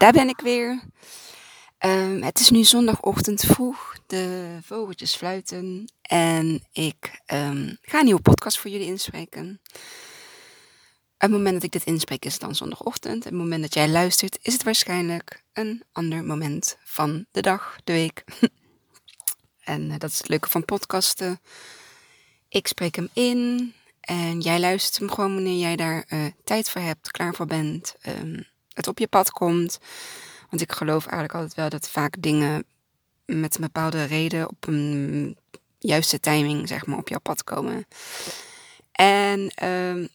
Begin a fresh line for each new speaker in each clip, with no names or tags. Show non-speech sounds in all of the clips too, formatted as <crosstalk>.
daar ben ik weer. Ehm, het is nu zondagochtend vroeg. De vogeltjes fluiten. En ik ehm, ga een nieuwe podcast voor jullie inspreken. Het moment dat ik dit inspreek is het dan zondagochtend. Het moment dat jij luistert is het waarschijnlijk een ander moment van de dag, de week. <laughs> en eh, dat is het leuke van podcasten. Ik spreek hem in en jij luistert hem gewoon wanneer jij daar uh, tijd voor hebt, klaar voor bent. Um, op je pad komt. Want ik geloof eigenlijk altijd wel dat vaak dingen met een bepaalde reden op een juiste timing, zeg maar, op jouw pad komen. En uh,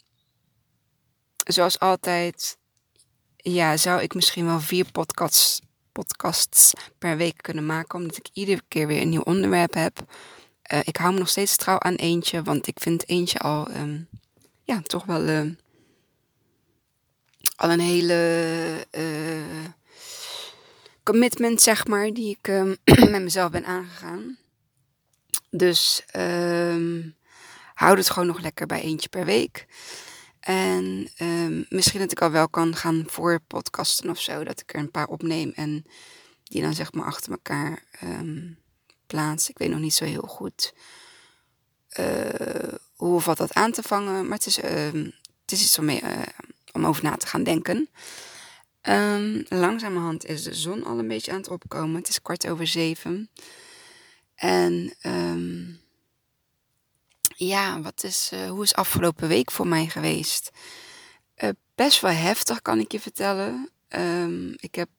zoals altijd, ja, zou ik misschien wel vier podcasts, podcasts per week kunnen maken, omdat ik iedere keer weer een nieuw onderwerp heb. Uh, ik hou me nog steeds trouw aan eentje, want ik vind eentje al, um, ja, toch wel uh, al een hele uh, commitment, zeg maar, die ik um, <clears throat> met mezelf ben aangegaan. Dus um, houd het gewoon nog lekker bij eentje per week. En um, misschien dat ik al wel kan gaan voor podcasten of zo. Dat ik er een paar opneem en die dan zeg maar achter elkaar plaats. Ik weet nog niet zo heel goed uh, hoe of wat dat aan te vangen. Maar het is, het is iets om mee, uh, om over na te gaan denken. Um, langzamerhand is de zon al een beetje aan het opkomen. Het is kwart over zeven. En um, ja, wat is, uh, hoe is afgelopen week voor mij geweest? Uh, best wel heftig, kan ik je vertellen. Um, ik heb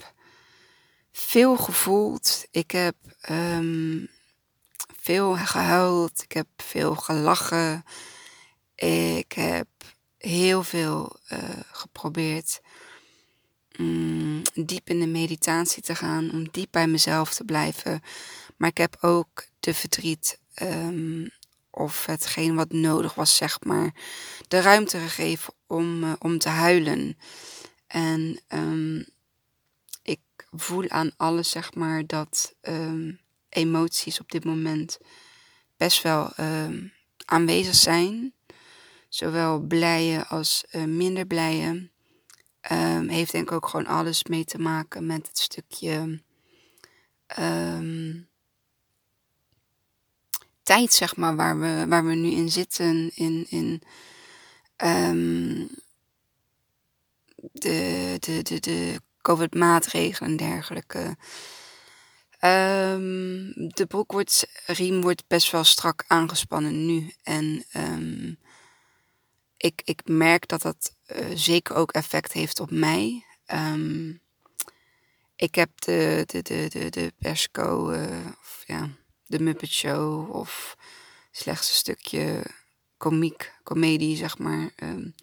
veel gevoeld. Ik heb veel gehuild. Ik heb veel gelachen. Ik heb heel veel uh, geprobeerd um, diep in de meditatie te gaan, om diep bij mezelf te blijven. Maar ik heb ook de verdriet um, of hetgeen wat nodig was, zeg maar, de ruimte gegeven om, uh, om te huilen. En um, ik voel aan alles, zeg maar, dat emoties op dit moment best wel aanwezig zijn zowel blije als uh, minder blije. Um, heeft denk ik ook gewoon alles mee te maken met het stukje um, tijd, zeg maar, waar we, waar we nu in zitten. In, in um, de, de, de, de COVID-maatregelen en dergelijke. de broek wordt, riem wordt best wel strak aangespannen nu. En ik, ik merk dat dat uh, zeker ook effect heeft op mij. Um, ik heb de, de, de, de, de persco, uh, of ja, de Muppet Show of slechts een stukje komiek, komedie, zeg maar, um,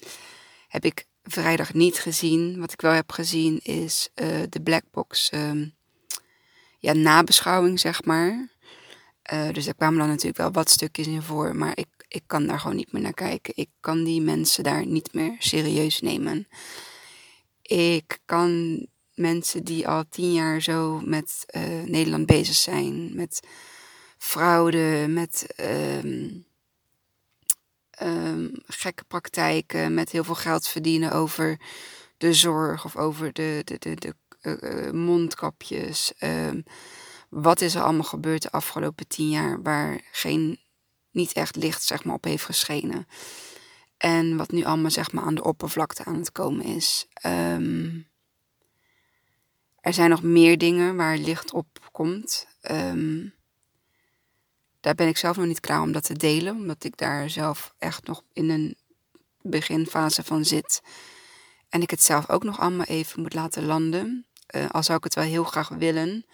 heb ik vrijdag niet gezien. Wat ik wel heb gezien is uh, de Black Box, um, ja, nabeschouwing, zeg maar. Dus daar kwamen dan natuurlijk wel wat stukjes in voor, maar ik ik kan daar gewoon niet meer naar kijken. Ik kan die mensen daar niet meer serieus nemen. Ik kan mensen die al tien jaar zo met uh, Nederland bezig zijn, met fraude, met um, gekke praktijken, met heel veel geld verdienen over de zorg of over de, de, de, de uh, mondkapjes. Um, wat is er allemaal gebeurd de afgelopen tien jaar waar geen niet echt licht zeg maar, op heeft geschenen. En wat nu allemaal zeg maar, aan de oppervlakte aan het komen is. Um, er zijn nog meer dingen waar licht op komt. Um, daar ben ik zelf nog niet klaar om dat te delen, omdat ik daar zelf echt nog in een beginfase van zit. En ik het zelf ook nog allemaal even moet laten landen. Uh, al zou ik het wel heel graag willen.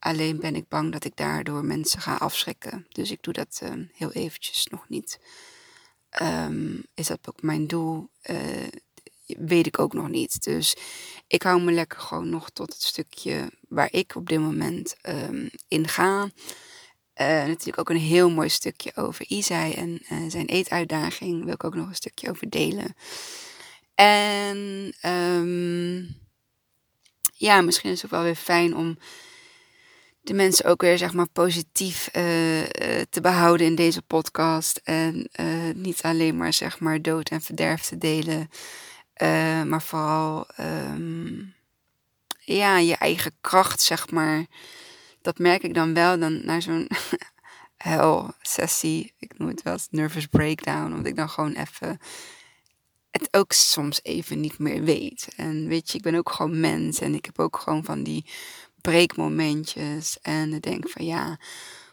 Alleen ben ik bang dat ik daardoor mensen ga afschrikken. Dus ik doe dat uh, heel eventjes nog niet. Um, is dat ook mijn doel? Uh, weet ik ook nog niet. Dus ik hou me lekker gewoon nog tot het stukje waar ik op dit moment um, in ga. Uh, natuurlijk ook een heel mooi stukje over Isai en uh, zijn eetuitdaging. Wil ik ook nog een stukje over delen. En ja, misschien is het ook wel weer fijn om de mensen ook weer zeg maar positief uh, uh, te behouden in deze podcast. En uh, niet alleen maar zeg maar dood en verderf te delen. maar vooral um, ja, je eigen kracht, zeg maar. Dat merk ik dan wel dan naar zo'n <laughs> hel sessie. Ik noem het wel eens nervous breakdown. Omdat ik dan gewoon even het ook soms even niet meer weet. En weet je, ik ben ook gewoon mens. En ik heb ook gewoon van die breekmomentjes. En ik denk van ja,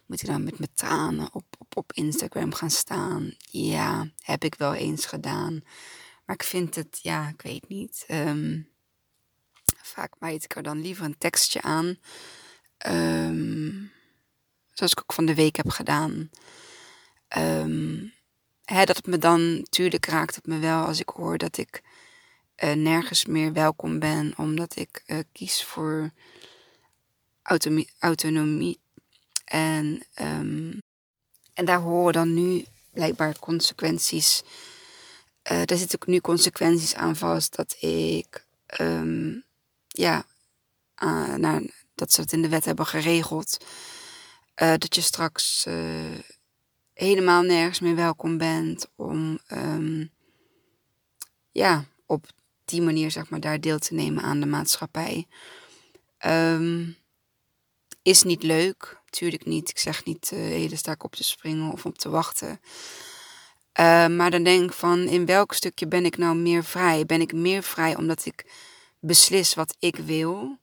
moet ik dan met mijn tranen op, op, op Instagram gaan staan? Ja, heb ik wel eens gedaan. Maar ik vind het, ja, ik weet niet. Um, vaak bijt ik er dan liever een tekstje aan. Um, zoals ik ook van de week heb gedaan. Um, hè, dat het me dan, natuurlijk raakt het me wel als ik hoor dat ik uh, nergens meer welkom ben, omdat ik uh, kies voor autonomie. autonomie. En, um, en daar horen dan nu blijkbaar consequenties. Uh, daar zitten ook nu consequenties aan vast dat ik, um, ja, nou, dat ze het in de wet hebben geregeld. dat je straks helemaal nergens meer welkom bent om um, ja, op die manier zeg maar daar deel te nemen aan de maatschappij. Um, is niet leuk, natuurlijk niet. Ik zeg niet uh, hele sterk op te springen of op te wachten. Uh, maar dan denk ik van in welk stukje ben ik nou meer vrij? Ben ik meer vrij omdat ik beslis wat ik wil?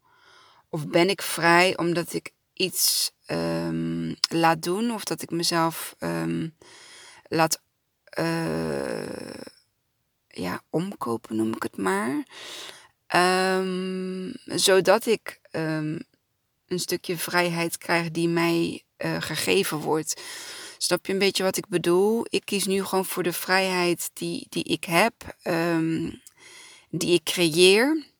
Of ben ik vrij omdat ik iets um, laat doen of dat ik mezelf um, laat uh, ja, omkopen, noem ik het maar. Um, zodat ik een stukje vrijheid krijg die mij uh, gegeven wordt. Snap je een beetje wat ik bedoel? Ik kies nu gewoon voor de vrijheid die, die ik heb, die ik creëer.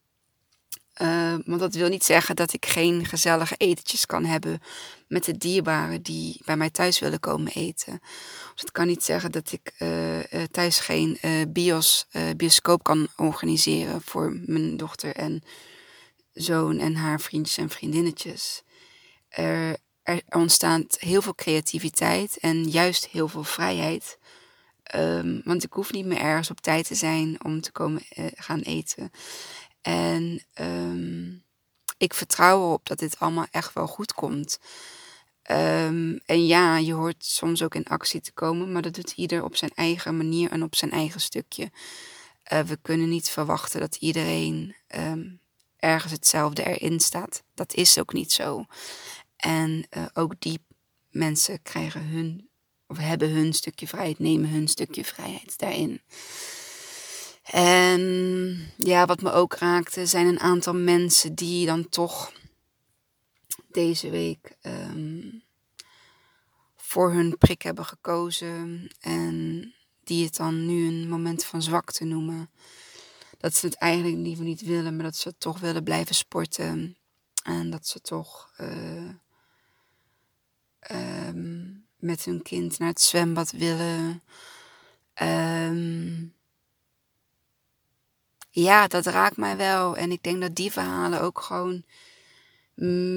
Uh, want dat wil niet zeggen dat ik geen gezellige etentjes kan hebben met de dierbaren die bij mij thuis willen komen eten. Dus het kan niet zeggen dat ik uh, uh, thuis geen bios, bioscoop kan organiseren voor mijn dochter en zoon en haar vriendjes en vriendinnetjes. Er, ontstaat heel veel creativiteit en juist heel veel vrijheid. Um, want ik hoef niet meer ergens op tijd te zijn om te komen gaan eten. En um, ik vertrouw erop dat dit allemaal echt wel goed komt. Um, en ja, je hoort soms ook in actie te komen, maar dat doet ieder op zijn eigen manier en op zijn eigen stukje. Uh, we kunnen niet verwachten dat iedereen ergens hetzelfde erin staat. Dat is ook niet zo. En uh, ook die mensen krijgen hun, of hebben hun stukje vrijheid, nemen hun stukje vrijheid daarin. En ja, wat me ook raakte, zijn een aantal mensen die dan toch deze week um, voor hun prik hebben gekozen. En die het dan nu een moment van zwakte noemen. Dat ze het eigenlijk liever niet willen, maar dat ze toch willen blijven sporten. En dat ze toch uh, um, met hun kind naar het zwembad willen. Um, ja, dat raakt mij wel. En ik denk dat die verhalen ook gewoon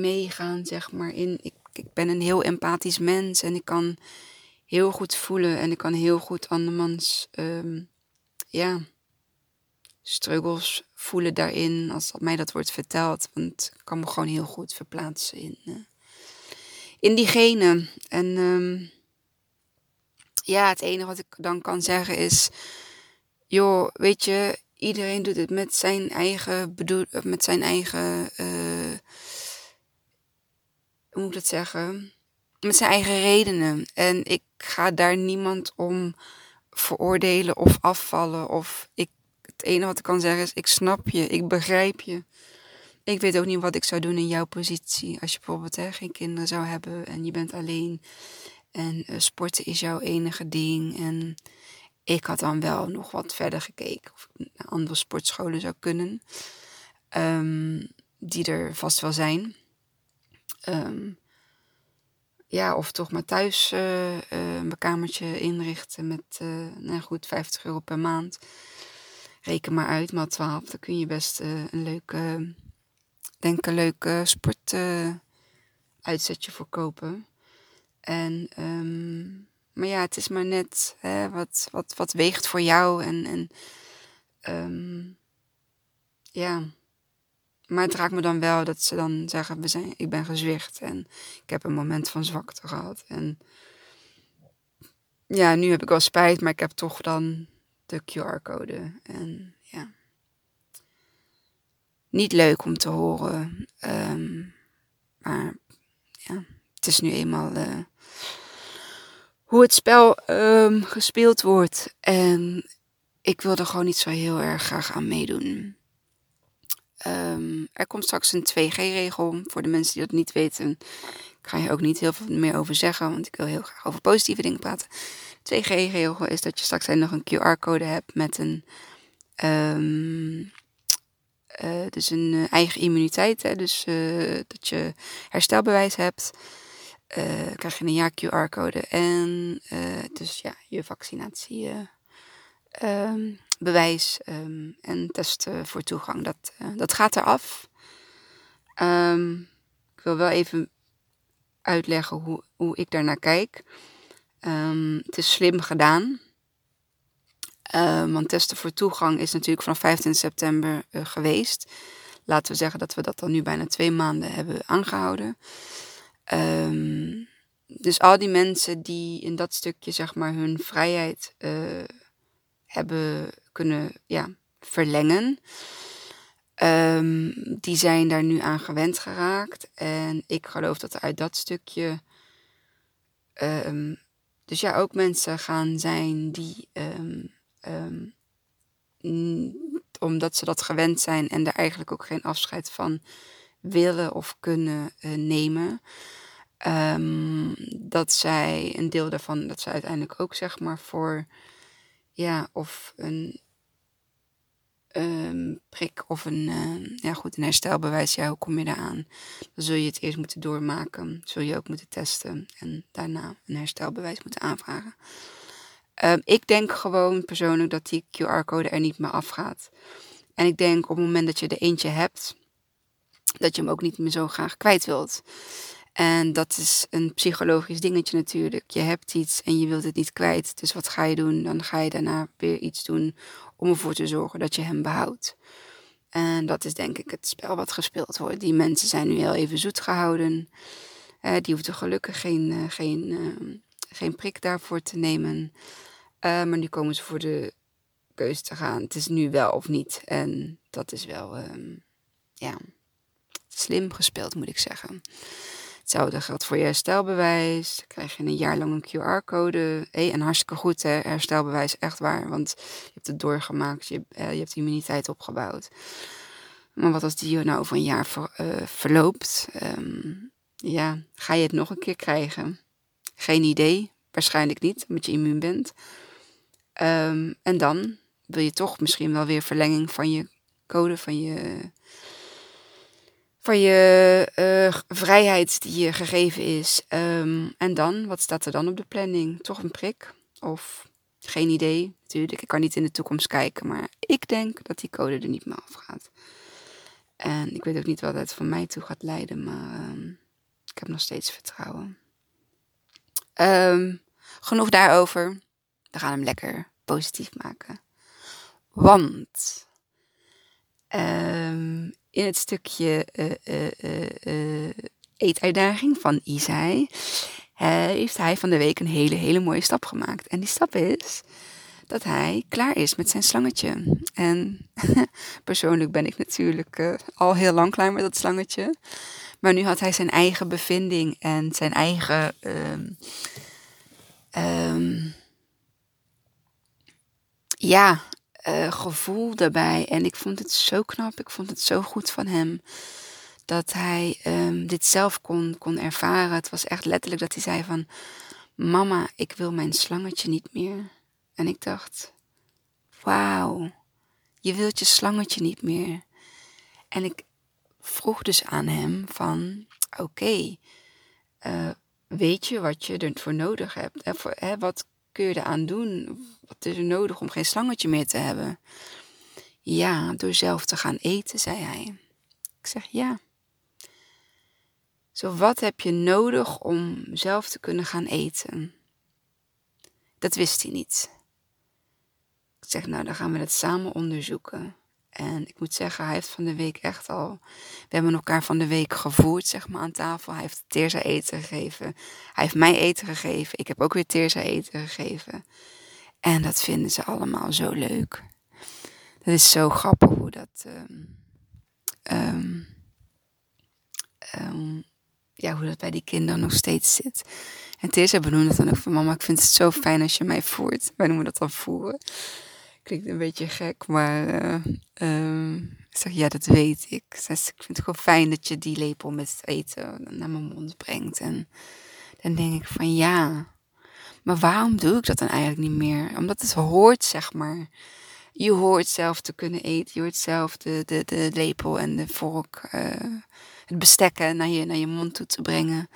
meegaan, zeg maar. In, ik, ik ben een heel empathisch mens en ik kan heel goed voelen en ik kan heel goed andermans, um, ja, struggles voelen daarin als dat mij dat wordt verteld. Want ik kan me gewoon heel goed verplaatsen in, uh, in diegene. En um, ja, het enige wat ik dan kan zeggen is, joh, weet je, iedereen doet het met zijn eigen bedoel, met zijn eigen, uh, hoe moet ik dat zeggen? Met zijn eigen redenen. En ik ga daar niemand om veroordelen of afvallen. Of ik, het enige wat ik kan zeggen is, ik snap je, ik begrijp je. Ik weet ook niet wat ik zou doen in jouw positie. Als je bijvoorbeeld hè, geen kinderen zou hebben en je bent alleen. En uh, sporten is jouw enige ding. En ik had dan wel nog wat verder gekeken of ik naar andere sportscholen zou kunnen. Um, die er vast wel zijn. Um, ja, of toch maar thuis uh, uh, mijn kamertje inrichten met, nou goed, 50 euro per maand. Reken maar uit, maar 12, dan kun je best een leuke, denk een leuke sport uitzetje voor kopen. En um, maar ja, het is maar net hè, wat, wat, wat weegt voor jou. En, en um, ja, maar het raakt me dan wel dat ze dan zeggen, we zijn, ik ben gezwicht en ik heb een moment van zwakte gehad. En ja, nu heb ik wel spijt, maar ik heb toch dan de QR-code. En ja, niet leuk om te horen. Ehm, maar ja, het is nu eenmaal uh, hoe het spel um, gespeeld wordt. En ik wil er gewoon niet zo heel erg graag aan meedoen. Um, er komt straks een 2G-regel. Voor de mensen die dat niet weten, ik ga je ook niet heel veel meer over zeggen, want ik wil heel graag over positieve dingen praten. 2G-regel is dat je straks nog een QR-code hebt met een, um, uh, dus een uh, eigen immuniteit. Hè? Dus uh, dat je herstelbewijs hebt. krijg je een ja QR-code en dus ja, je vaccinatie. Um, bewijs um, en testen voor toegang. Dat, uh, dat gaat eraf. Ik wil wel even uitleggen hoe, hoe ik daarnaar kijk. Um, het is slim gedaan. want testen voor toegang is natuurlijk vanaf 15 september uh, geweest. Laten we zeggen dat we dat dan nu bijna twee maanden hebben aangehouden. dus al die mensen die in dat stukje zeg maar hun vrijheid uh, hebben kunnen ja, verlengen. Die zijn daar nu aan gewend geraakt. En ik geloof dat uit dat stukje. Dus ja, ook mensen gaan zijn die. Um, omdat ze dat gewend zijn en daar eigenlijk ook geen afscheid van willen of kunnen uh, nemen. dat zij een deel daarvan, dat ze uiteindelijk ook zeg maar voor ja, of een um, prik of een, uh, ja goed, een herstelbewijs. Ja, hoe kom je eraan? Dan zul je het eerst moeten doormaken. Zul je ook moeten testen en daarna een herstelbewijs moeten aanvragen. Um, ik denk gewoon persoonlijk dat die QR-code er niet meer afgaat. En ik denk op het moment dat je er eentje hebt, dat je hem ook niet meer zo graag kwijt wilt. En dat is een psychologisch dingetje natuurlijk. Je hebt iets en je wilt het niet kwijt. Dus wat ga je doen? Dan ga je daarna weer iets doen om ervoor te zorgen dat je hem behoudt. En dat is denk ik het spel wat gespeeld wordt. Die mensen zijn nu heel even zoet gehouden. Uh, die hoefden gelukkig geen, uh, geen, uh, geen prik daarvoor te nemen. maar nu komen ze voor de keuze te gaan. Het is nu wel of niet. En dat is wel ehm, ja, slim gespeeld, moet ik zeggen. Hetzelfde geldt voor je herstelbewijs. Dan krijg je een jaar lang een QR-code. Hey, en hartstikke goed, hè? herstelbewijs, echt waar. Want je hebt het doorgemaakt, je, uh, je hebt immuniteit opgebouwd. Maar wat als die nou over een jaar ver, uh, verloopt? Um, ja, ga je het nog een keer krijgen? Geen idee. Waarschijnlijk niet, omdat je immuun bent. Um, en dan wil je toch misschien wel weer verlenging van je code, van je van je uh, vrijheid die je gegeven is. Um, en dan, wat staat er dan op de planning? Toch een prik? Of geen idee, natuurlijk. Ik kan niet in de toekomst kijken, maar ik denk dat die code er niet meer afgaat. En ik weet ook niet wat het van mij toe gaat leiden, maar um, ik heb nog steeds vertrouwen. Um, genoeg daarover. We gaan hem lekker positief maken. Want um, in het stukje uh, uh, uh, eetuitdaging van Isai heeft hij van de week een hele, hele mooie stap gemaakt. En die stap is dat hij klaar is met zijn slangetje. En <laughs> persoonlijk ben ik natuurlijk al heel lang klaar met dat slangetje. Maar nu had hij zijn eigen bevinding en zijn eigen. Um, um, ja, uh, gevoel daarbij. En ik vond het zo knap, ik vond het zo goed van hem. Dat hij um, dit zelf kon, kon ervaren. Het was echt letterlijk dat hij zei van... Mama, ik wil mijn slangetje niet meer. En ik dacht... Wauw, je wilt je slangetje niet meer. En ik vroeg dus aan hem van... Oké, uh, weet je wat je ervoor nodig hebt? Hè, voor, wat kun je eraan doen? Wat is er nodig om geen slangetje meer te hebben? Ja, door zelf te gaan eten, zei hij. Ik zeg ja. Zo, wat heb je nodig om zelf te kunnen gaan eten? Dat wist hij niet. Ik zeg, nou, dan gaan we dat samen onderzoeken. En ik moet zeggen, hij heeft van de week echt al. We hebben elkaar van de week gevoerd, zeg maar, aan tafel. Hij heeft Teersa eten gegeven. Hij heeft mij eten gegeven. Ik heb ook weer Teersa eten gegeven. En dat vinden ze allemaal zo leuk. Dat is zo grappig hoe dat. Um, um, ja, hoe dat bij die kinderen nog steeds zit. En Teersa benoemde dan ook van mama, ik vind het zo fijn als je mij voert. Wij noemen dat dan voeren. Klinkt een beetje gek, maar uh, ik zeg ja, dat weet ik. Zes, ik vind het gewoon fijn dat je die lepel met eten naar mijn mond brengt. En dan denk ik van ja, maar waarom doe ik dat dan eigenlijk niet meer? Omdat het hoort, zeg maar. Je hoort zelf te kunnen eten. Je hoort zelf de, de, de lepel en de vork, uh, het bestekken naar je, naar je mond toe te brengen.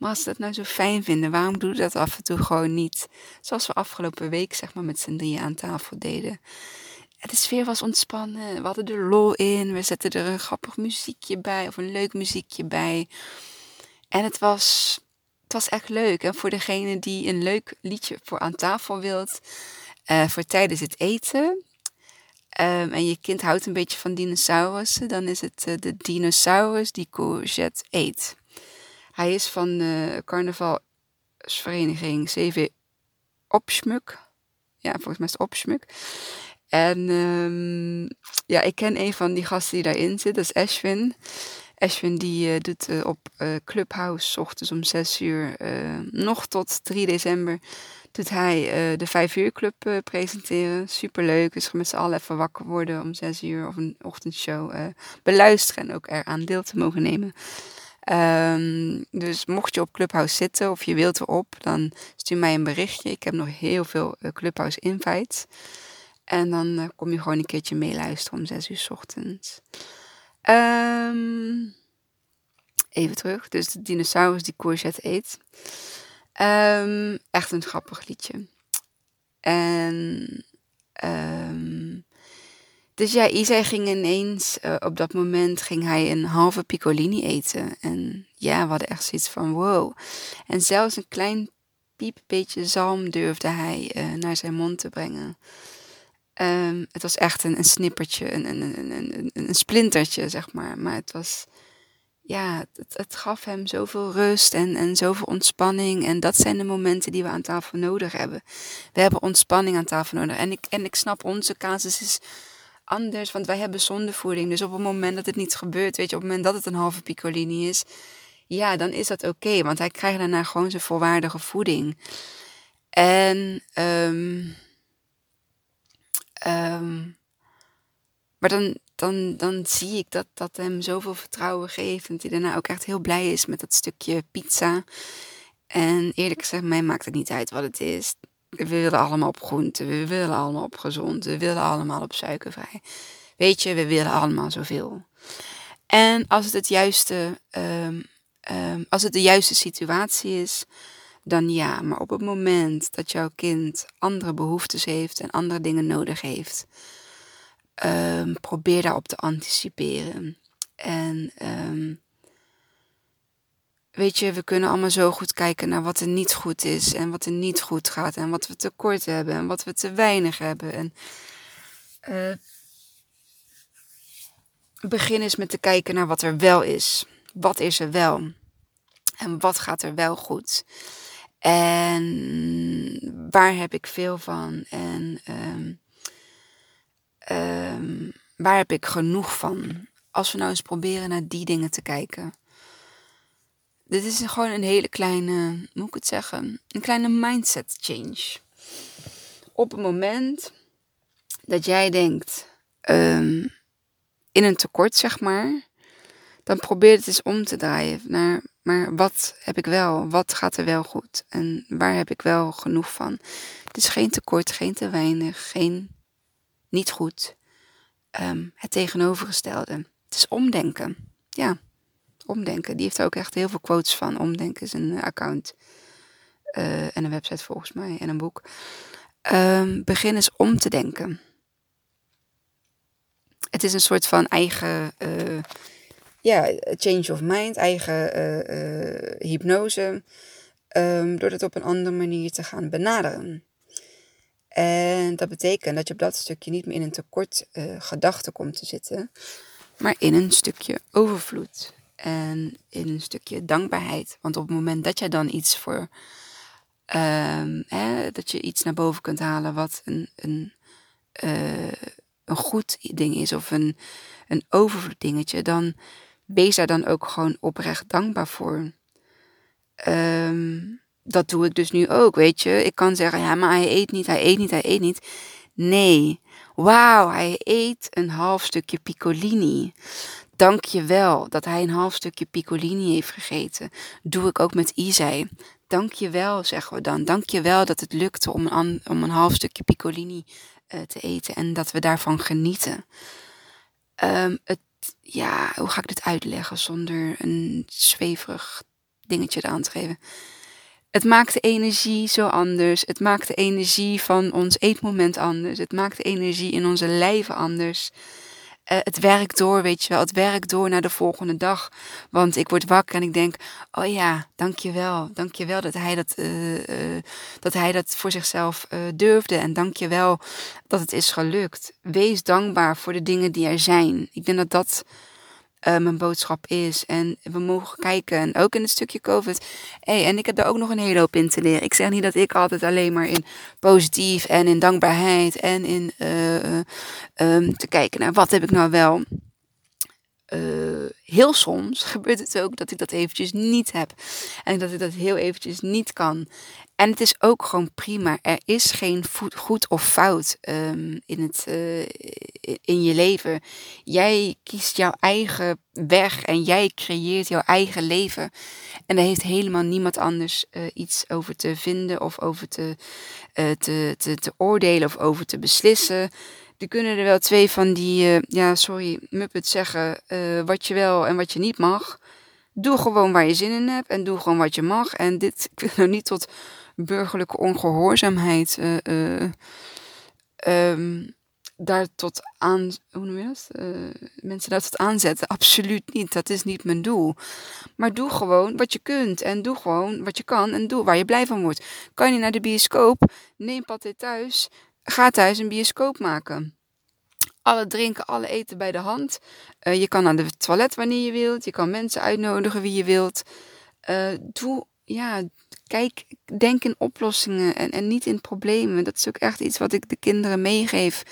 Maar als ze dat nou zo fijn vinden, waarom doe je dat af en toe gewoon niet? Zoals we afgelopen week zeg maar met z'n drieën aan tafel deden. De sfeer was ontspannen, we hadden er lol in, we zetten er een grappig muziekje bij of een leuk muziekje bij. En het was, het was echt leuk. En voor degene die een leuk liedje voor aan tafel wilt, uh, voor tijdens het eten, um, en je kind houdt een beetje van dinosaurussen, dan is het uh, de dinosaurus die courgette eet. Hij is van de carnavalsvereniging CV Opschmuk. Ja, volgens mij is het Opschmuk. En um, ja, ik ken een van die gasten die daarin zit, dat is Ashwin. Ashwin die uh, doet uh, op uh, Clubhouse, ochtends om 6 uur, nog tot 3 december, doet hij de 5 uur club presenteren. Superleuk, dus met z'n allen even wakker worden om 6 uur of een ochtendshow beluisteren en ook eraan deel te mogen nemen. Um, dus mocht je op Clubhouse zitten of je wilt erop, dan stuur mij een berichtje. Ik heb nog heel veel uh, Clubhouse invites. En dan uh, kom je gewoon een keertje meeluisteren om 6 uur s ochtends. Um, even terug. Dus de dinosaurus die courgette eet. Um, echt een grappig liedje. En um, dus ja, Isai ging ineens, uh, op dat moment ging hij een halve piccolini eten. En ja, we hadden echt zoiets van wow. En zelfs een klein piepbeetje zalm durfde hij uh, naar zijn mond te brengen. Um, het was echt een, een snippertje, een, een, een, een, een splintertje, zeg maar. Maar het was, ja, het, het gaf hem zoveel rust en, en zoveel ontspanning. En dat zijn de momenten die we aan tafel nodig hebben. We hebben ontspanning aan tafel nodig. En ik, en ik snap, onze casus is anders, want wij hebben zondevoeding. Dus op het moment dat het niet gebeurt, weet je, op het moment dat het een halve piccolini is, ja, dan is dat oké, want hij krijgt daarna gewoon zijn volwaardige voeding. En, um, um, maar dan, dan, dan zie ik dat dat hem zoveel vertrouwen geeft. En dat hij daarna ook echt heel blij is met dat stukje pizza. En eerlijk gezegd, mij maakt het niet uit wat het is we willen allemaal op groente, we willen allemaal op gezond, we willen allemaal op suikervrij. Weet je, we willen allemaal zoveel. En als het, het juiste, um, um, als het de juiste situatie is, dan ja. Maar op het moment dat jouw kind andere behoeftes heeft en andere dingen nodig heeft, um, probeer daarop te anticiperen. En weet je, we kunnen allemaal zo goed kijken naar wat er niet goed is en wat er niet goed gaat en wat we tekort hebben en wat we te weinig hebben. En uh, begin eens met te kijken naar wat er wel is. Wat is er wel? En wat gaat er wel goed? En waar heb ik veel van? En um, um, waar heb ik genoeg van? Als we nou eens proberen naar die dingen te kijken. Dit is gewoon een hele kleine, hoe moet ik het zeggen? Een kleine mindset change. Op het moment dat jij denkt um, in een tekort, zeg maar, dan probeer het eens om te draaien naar, maar wat heb ik wel? Wat gaat er wel goed? En waar heb ik wel genoeg van? Het is geen tekort, geen te weinig, geen niet goed. Um, het tegenovergestelde. Het is omdenken. Ja. Omdenken. Die heeft ook echt heel veel quotes van. Omdenken is een account. Uh, en een website volgens mij. En een boek. Um, begin eens om te denken. Het is een soort van eigen. Uh, ja, change of mind. Eigen hypnose. Um, door het op een andere manier te gaan benaderen. En dat betekent dat je op dat stukje niet meer in een tekort uh, gedachte komt te zitten, maar in een stukje overvloed en in een stukje dankbaarheid. Want op het moment dat jij dan iets voor, um, hè, dat je iets naar boven kunt halen wat een, een, uh, een goed ding is of een, een overvloed dan wees daar dan ook gewoon oprecht dankbaar voor. Um, dat doe ik dus nu ook, weet je. Ik kan zeggen, ja, maar hij eet niet, hij eet niet, hij eet niet. Nee, wauw, hij eet een half stukje piccolini. Dank je wel dat hij een half stukje piccolini heeft gegeten. Doe ik ook met Isai. Dank je wel, zeggen we dan. Dank je wel dat het lukte om een, om een half stukje piccolini uh, te eten en dat we daarvan genieten. Um, het, ja, hoe ga ik dit uitleggen zonder een zweverig dingetje eraan te geven? Het maakt de energie zo anders. Het maakt de energie van ons eetmoment anders. Het maakt de energie in onze lijven anders. Uh, het werkt door, weet je wel. Het werkt door naar de volgende dag. Want ik word wakker en ik denk: Oh ja, dankjewel. Dankjewel dat hij dat, uh, dat, hij dat voor zichzelf durfde. En dankjewel dat het is gelukt. Wees dankbaar voor de dingen die er zijn. Ik denk dat dat uh, mijn boodschap is. En we mogen kijken, en ook in het stukje COVID. Hey, en ik heb daar ook nog een hele hoop in te leren. Ik zeg niet dat ik altijd alleen maar in positief en in dankbaarheid en in uh, um, te kijken naar wat heb ik nou wel. heel soms <laughs> gebeurt het ook dat ik dat eventjes niet heb. En dat ik dat heel eventjes niet kan. En het is ook gewoon prima. Er is geen goed of fout um, in, het, uh, in je leven. Jij kiest jouw eigen weg en jij creëert jouw eigen leven. En daar heeft helemaal niemand anders uh, iets over te vinden of over te, uh, te, te, te, oordelen of over te beslissen. Er kunnen er wel twee van die, ja, sorry, Muppets zeggen wat je wel en wat je niet mag. Doe gewoon waar je zin in hebt en doe gewoon wat je mag. En dit, <laughs> ik wil nou niet tot burgerlijke ongehoorzaamheid uh, um, daar tot aan, hoe noem je dat? Uh, mensen daar tot aanzetten. Absoluut niet. Dat is niet mijn doel. Maar doe gewoon wat je kunt. En doe gewoon wat je kan. En doe waar je blij van wordt. Kan je naar de bioscoop? Neem paté thuis. Ga thuis een bioscoop maken. Alle drinken, alle eten bij de hand. Uh, je kan naar de toilet wanneer je wilt. Je kan mensen uitnodigen wie je wilt. Uh, doe, ja, kijk, denk in oplossingen en, en niet in problemen. Dat is ook echt iets wat ik de kinderen meegeef.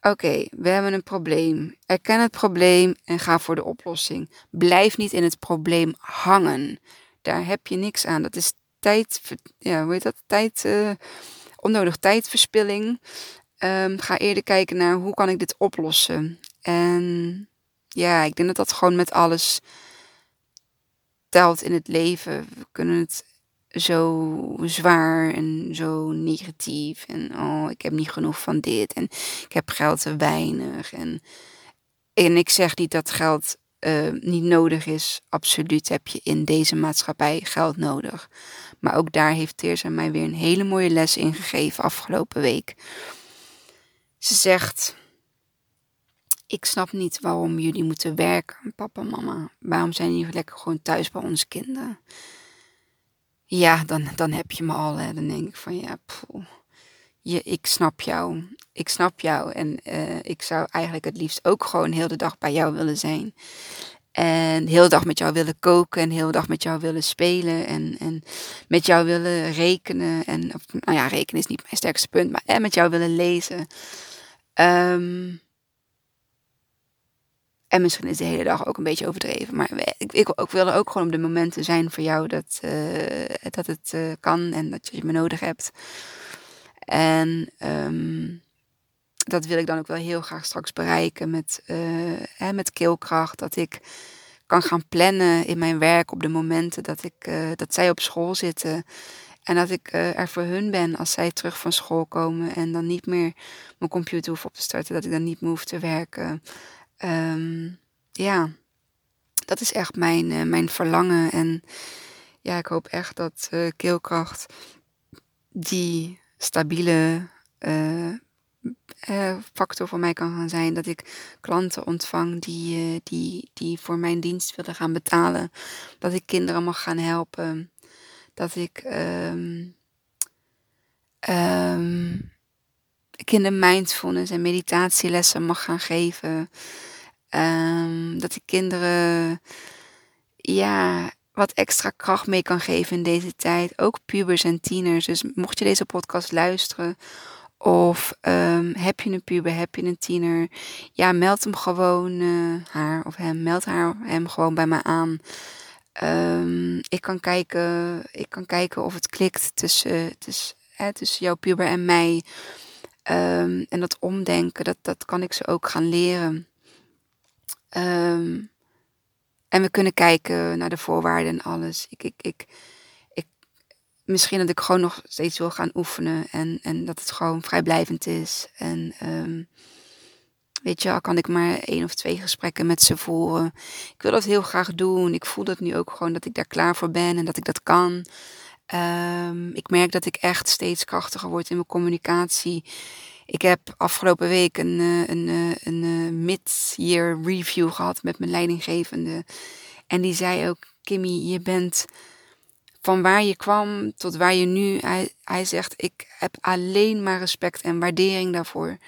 Oké, we hebben een probleem. Erken het probleem en ga voor de oplossing. Blijf niet in het probleem hangen. Daar heb je niks aan. Dat is tijd, ja, hoe heet dat? Tijd, uh, onnodig tijdverspilling. Um, ga eerder kijken naar hoe kan ik dit oplossen. En ja, ik denk dat dat gewoon met alles telt in het leven. We kunnen het zo zwaar en zo negatief. En oh, ik heb niet genoeg van dit. En ik heb geld te weinig. En, en ik zeg niet dat geld uh, niet nodig is. Absoluut heb je in deze maatschappij geld nodig. Maar ook daar heeft Teersa mij weer een hele mooie les in gegeven afgelopen week. Ze zegt: Ik snap niet waarom jullie moeten werken, papa en mama. Waarom zijn jullie lekker gewoon thuis bij onze kinderen? Ja, dan, dan heb je me al. Hè. Dan denk ik van ja, je, ik snap jou. Ik snap jou. En uh, ik zou eigenlijk het liefst ook gewoon heel de dag bij jou willen zijn. En heel de dag met jou willen koken en heel de dag met jou willen spelen en, en met jou willen rekenen. En, of, nou ja, rekenen is niet mijn sterkste punt, maar en met jou willen lezen. Um, en misschien is de hele dag ook een beetje overdreven. Maar ik, ik, ik wil er ook gewoon op de momenten zijn voor jou dat, uh, dat het uh, kan en dat je me nodig hebt. En um, dat wil ik dan ook wel heel graag straks bereiken met, hè, met keelkracht. Dat ik kan gaan plannen in mijn werk op de momenten dat, ik, dat zij op school zitten. En dat ik er voor hun ben als zij terug van school komen en dan niet meer mijn computer hoef op te starten. Dat ik dan niet meer hoef te werken. Um, ja, dat is echt mijn, uh, mijn verlangen. En ja, ik hoop echt dat uh, keelkracht die stabiele factor voor mij kan gaan zijn. Dat ik klanten ontvang die, die, die voor mijn dienst willen gaan betalen. Dat ik kinderen mag gaan helpen. Dat ik. Um, ehm, ik in de mindfulness en meditatielessen mag gaan geven. Ehm, dat ik kinderen ja, wat extra kracht mee kan geven in deze tijd. Ook pubers en tieners. Dus mocht je deze podcast luisteren. Of ehm, heb je een puber, heb je een tiener. Ja, meld hem gewoon, uh, haar of hem, meld haar hem gewoon bij me aan. Um, ik, kan kijken, ik kan kijken of het klikt tussen, tussen, hè, tussen jouw puber en mij. Um, en dat omdenken, dat, dat kan ik ze ook gaan leren. Um, en we kunnen kijken naar de voorwaarden en alles. Ik, ik, ik, ik, misschien dat ik gewoon nog steeds wil gaan oefenen. En, en dat het gewoon vrijblijvend is. En weet je, al kan ik maar één of twee gesprekken met ze voeren. Ik wil dat heel graag doen. Ik voel dat nu ook gewoon dat ik daar klaar voor ben en dat ik dat kan. Um, ik merk dat ik echt steeds krachtiger word in mijn communicatie. Ik heb afgelopen week een, eh, een, een, eh, een eh, mid-year review gehad met mijn leidinggevende. En die zei ook, Kimmy, je bent van waar je kwam tot waar je nu. Hij, hij zegt, ik heb alleen maar respect en waardering daarvoor.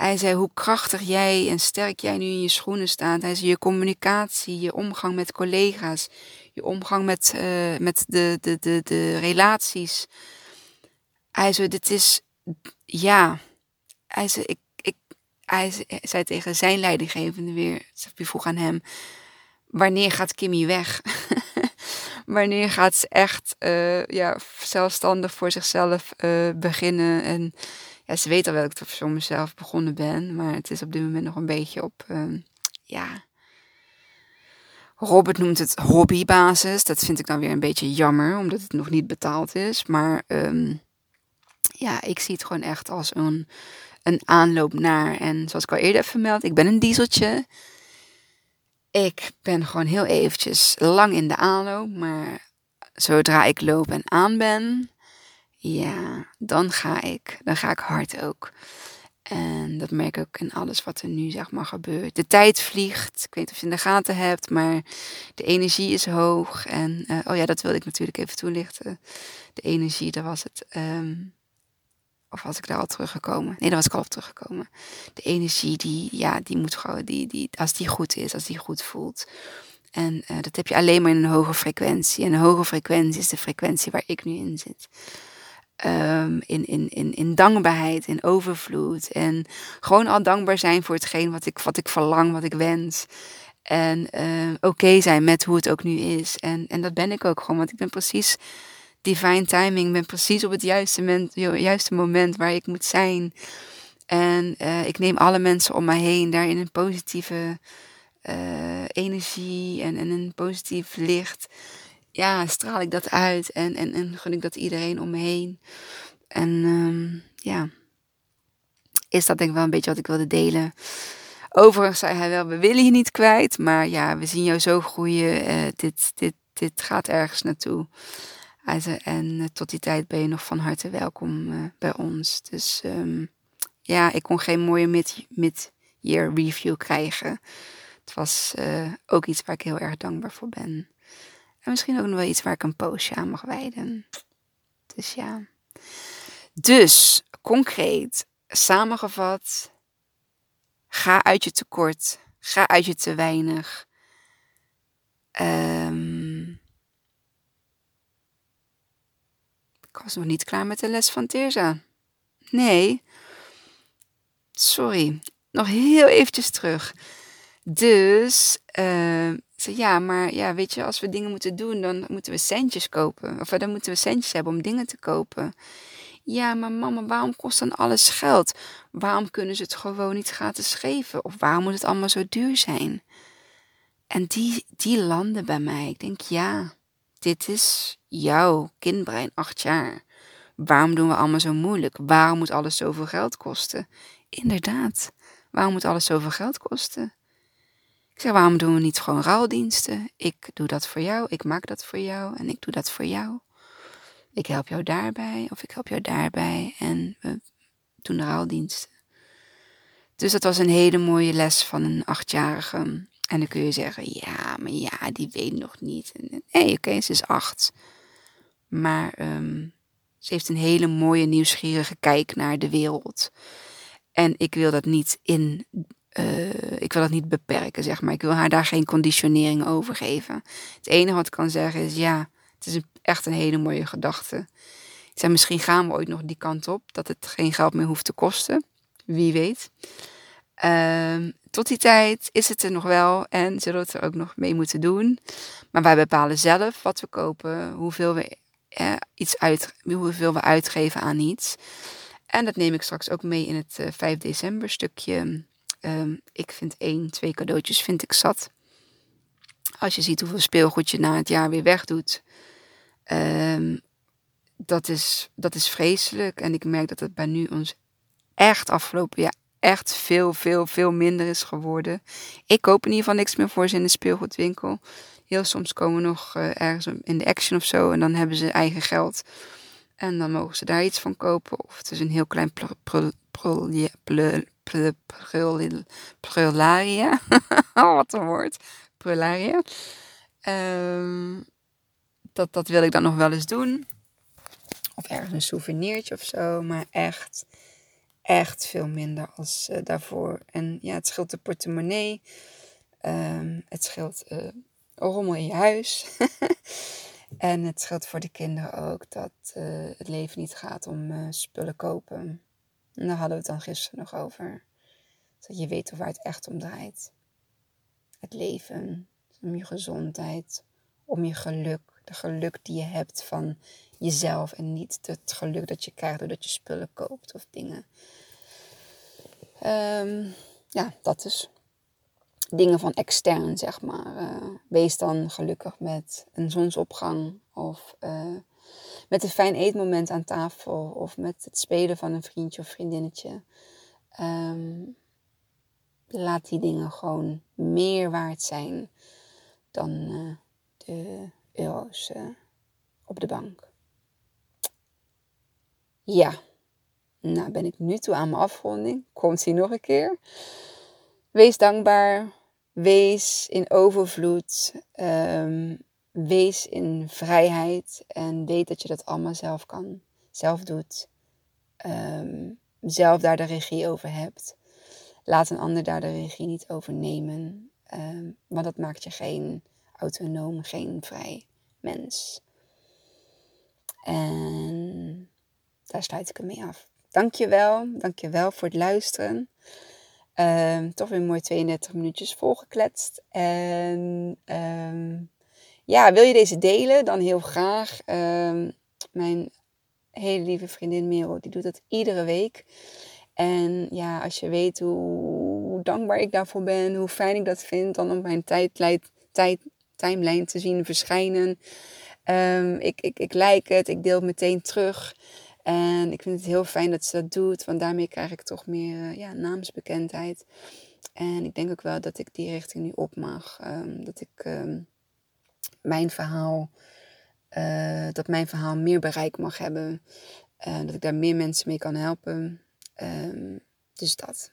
Hij zei hoe krachtig jij en sterk jij nu in je schoenen staat. Hij zei je communicatie, je omgang met collega's, je omgang met, uh, met de, de, de, de relaties. Hij zei, dit is, ja. Hij zei, ik, ik, hij zei tegen zijn leidinggevende weer, wie vroeg aan hem, wanneer gaat Kimmy weg? <laughs> wanneer gaat ze echt uh, ja, zelfstandig voor zichzelf uh, beginnen en ze weet al wel dat ik voor mezelf begonnen ben. Maar het is op dit moment nog een beetje op, uh, ja... Robert noemt het hobbybasis. Dat vind ik dan weer een beetje jammer, omdat het nog niet betaald is. Maar um, ja, ik zie het gewoon echt als een, een aanloop naar. En zoals ik al eerder heb vermeld, ik ben een dieseltje. Ik ben gewoon heel eventjes lang in de aanloop. Maar zodra ik loop en aan ben, ja, dan ga ik. Dan ga ik hard ook. En dat merk ik ook in alles wat er nu zeg maar gebeurt. De tijd vliegt. Ik weet niet of je in de gaten hebt, maar de energie is hoog. En uh, oh ja, dat wilde ik natuurlijk even toelichten. De energie, daar was het. Um, of was ik daar al teruggekomen? Nee, daar was ik al op teruggekomen. De energie, die, ja, die moet gewoon, die, die, als die goed is, als die goed voelt. En uh, dat heb je alleen maar in een hoge frequentie. En een hoge frequentie is de frequentie waar ik nu in zit. Um, in, in, in, in dankbaarheid, in overvloed. En gewoon al dankbaar zijn voor hetgeen wat ik, wat ik verlang, wat ik wens. En uh, oké zijn met hoe het ook nu is. En, en dat ben ik ook gewoon, want ik ben precies divine timing. Ik ben precies op het juiste moment, juiste moment waar ik moet zijn. En uh, ik neem alle mensen om mij heen daar in een positieve uh, energie en, en een positief licht ja, straal ik dat uit en, en, en gun ik dat iedereen om me heen. En um, ja, is dat denk ik wel een beetje wat ik wilde delen. Overigens zei hij wel, we willen je niet kwijt, maar ja, we zien jou zo groeien. Uh, dit, dit, dit gaat ergens naartoe. En uh, tot die tijd ben je nog van harte welkom uh, bij ons. Dus um, ja, ik kon geen mooie mid-year mid review krijgen. Het was ook iets waar ik heel erg dankbaar voor ben. En misschien ook nog wel iets waar ik een postje aan mag wijden. Dus ja. Dus, concreet, samengevat. Ga uit je tekort. Ga uit je te weinig. Um, ik was nog niet klaar met de les van Teerza. Nee. Sorry. Nog heel eventjes terug. Dus, uh, ja, maar ja, weet je, als we dingen moeten doen, dan moeten we centjes kopen. Of dan moeten we centjes hebben om dingen te kopen. Ja, maar mama, waarom kost dan alles geld? Waarom kunnen ze het gewoon niet gratis geven? Of waarom moet het allemaal zo duur zijn? En die, die landen bij mij. Ik denk, ja, dit is jouw kindbrein, acht jaar. Waarom doen we allemaal zo moeilijk? Waarom moet alles zoveel geld kosten? Inderdaad, waarom moet alles zoveel geld kosten? Ik zeg, waarom doen we niet gewoon ruildiensten? Ik doe dat voor jou, ik maak dat voor jou en ik doe dat voor jou. Ik help jou daarbij of ik help jou daarbij en we doen ruildiensten. Dus dat was een hele mooie les van een achtjarige. En dan kun je zeggen, ja, maar ja, die weet nog niet. Nee, oké, ze is acht. Maar um, Ze heeft een hele mooie, nieuwsgierige kijk naar de wereld. En ik wil dat niet in. Uh, ik wil dat niet beperken, zeg maar. Ik wil haar daar geen conditionering over geven. Het enige wat ik kan zeggen is: ja, het is echt een hele mooie gedachte. Ik zei: misschien gaan we ooit nog die kant op, dat het geen geld meer hoeft te kosten. Wie weet. Uh, tot die tijd is het er nog wel en zullen we het er ook nog mee moeten doen. Maar wij bepalen zelf wat we kopen, hoeveel we, eh, iets uit, hoeveel we uitgeven aan iets. En dat neem ik straks ook mee in het uh, eh, 5 december stukje. Um, ik vind één, twee cadeautjes vind ik zat. Als je ziet hoeveel speelgoed je na het jaar weer wegdoet. Um, dat, is, dat is vreselijk. En ik merk dat het bij nu ons echt afgelopen jaar echt veel, veel, veel minder is geworden. Ik koop in ieder geval niks meer voor ze in de speelgoedwinkel. Heel soms komen we nog uh, ergens in de action of zo en dan hebben ze eigen geld. En dan mogen ze daar iets van kopen. Of het is een heel klein prularia. <laughs> Oh, wat een woord. Prularia. Um, dat, dat wil ik dan nog wel eens doen. Of ergens een souvenirtje of zo. Maar echt echt veel minder als uh, daarvoor. En ja, het scheelt de portemonnee. Um, het scheelt uh, rommel in je huis. <laughs> en het scheelt voor de kinderen ook dat uh, het leven niet gaat om spullen kopen. En daar hadden we het dan gisteren nog over. Dat je weet waar het echt om draait. Het leven, om je gezondheid, om je geluk. De geluk die je hebt van jezelf en niet het geluk dat je krijgt doordat je spullen koopt of dingen. Um, ja, dat is dingen van extern, zeg maar. Uh, wees dan gelukkig met een zonsopgang of uh, met een fijn eetmoment aan tafel of met het spelen van een vriendje of vriendinnetje. Um, laat die dingen gewoon meer waard zijn dan uh, de euro's op de bank. Ja. Nou, ben ik nu toe aan mijn afronding. Komt hij nog een keer. Wees dankbaar. Wees in overvloed. Um, wees in vrijheid. En weet dat je dat allemaal zelf kan. Zelf doet. Um, zelf daar de regie over hebt. Laat een ander daar de regie niet over nemen. Um, want dat maakt je geen autonoom, geen vrij mens. En daar sluit ik hem mee af. Dankjewel, dankjewel voor het luisteren. Um, toch weer mooi 32 minuutjes volgekletst. En ja, wil je deze delen? Dan heel graag. Um, mijn hele lieve vriendin Merel, die doet dat iedere week. En ja, als je weet hoe, dankbaar ik daarvoor ben, hoe fijn ik dat vind, dan op mijn tijdlijn, tijd, timeline te zien verschijnen. ik, ik, ik like het, ik deel het meteen terug. En ik vind het heel fijn dat ze dat doet, want daarmee krijg ik toch meer uh, ja, naamsbekendheid. En ik denk ook wel dat ik die richting nu op mag. Um, dat ik mijn verhaal, uh, dat mijn verhaal meer bereik mag hebben. Uh, dat ik daar meer mensen mee kan helpen. Um, dus dat.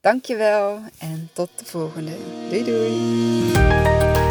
Dankjewel en tot de volgende. Doei doei.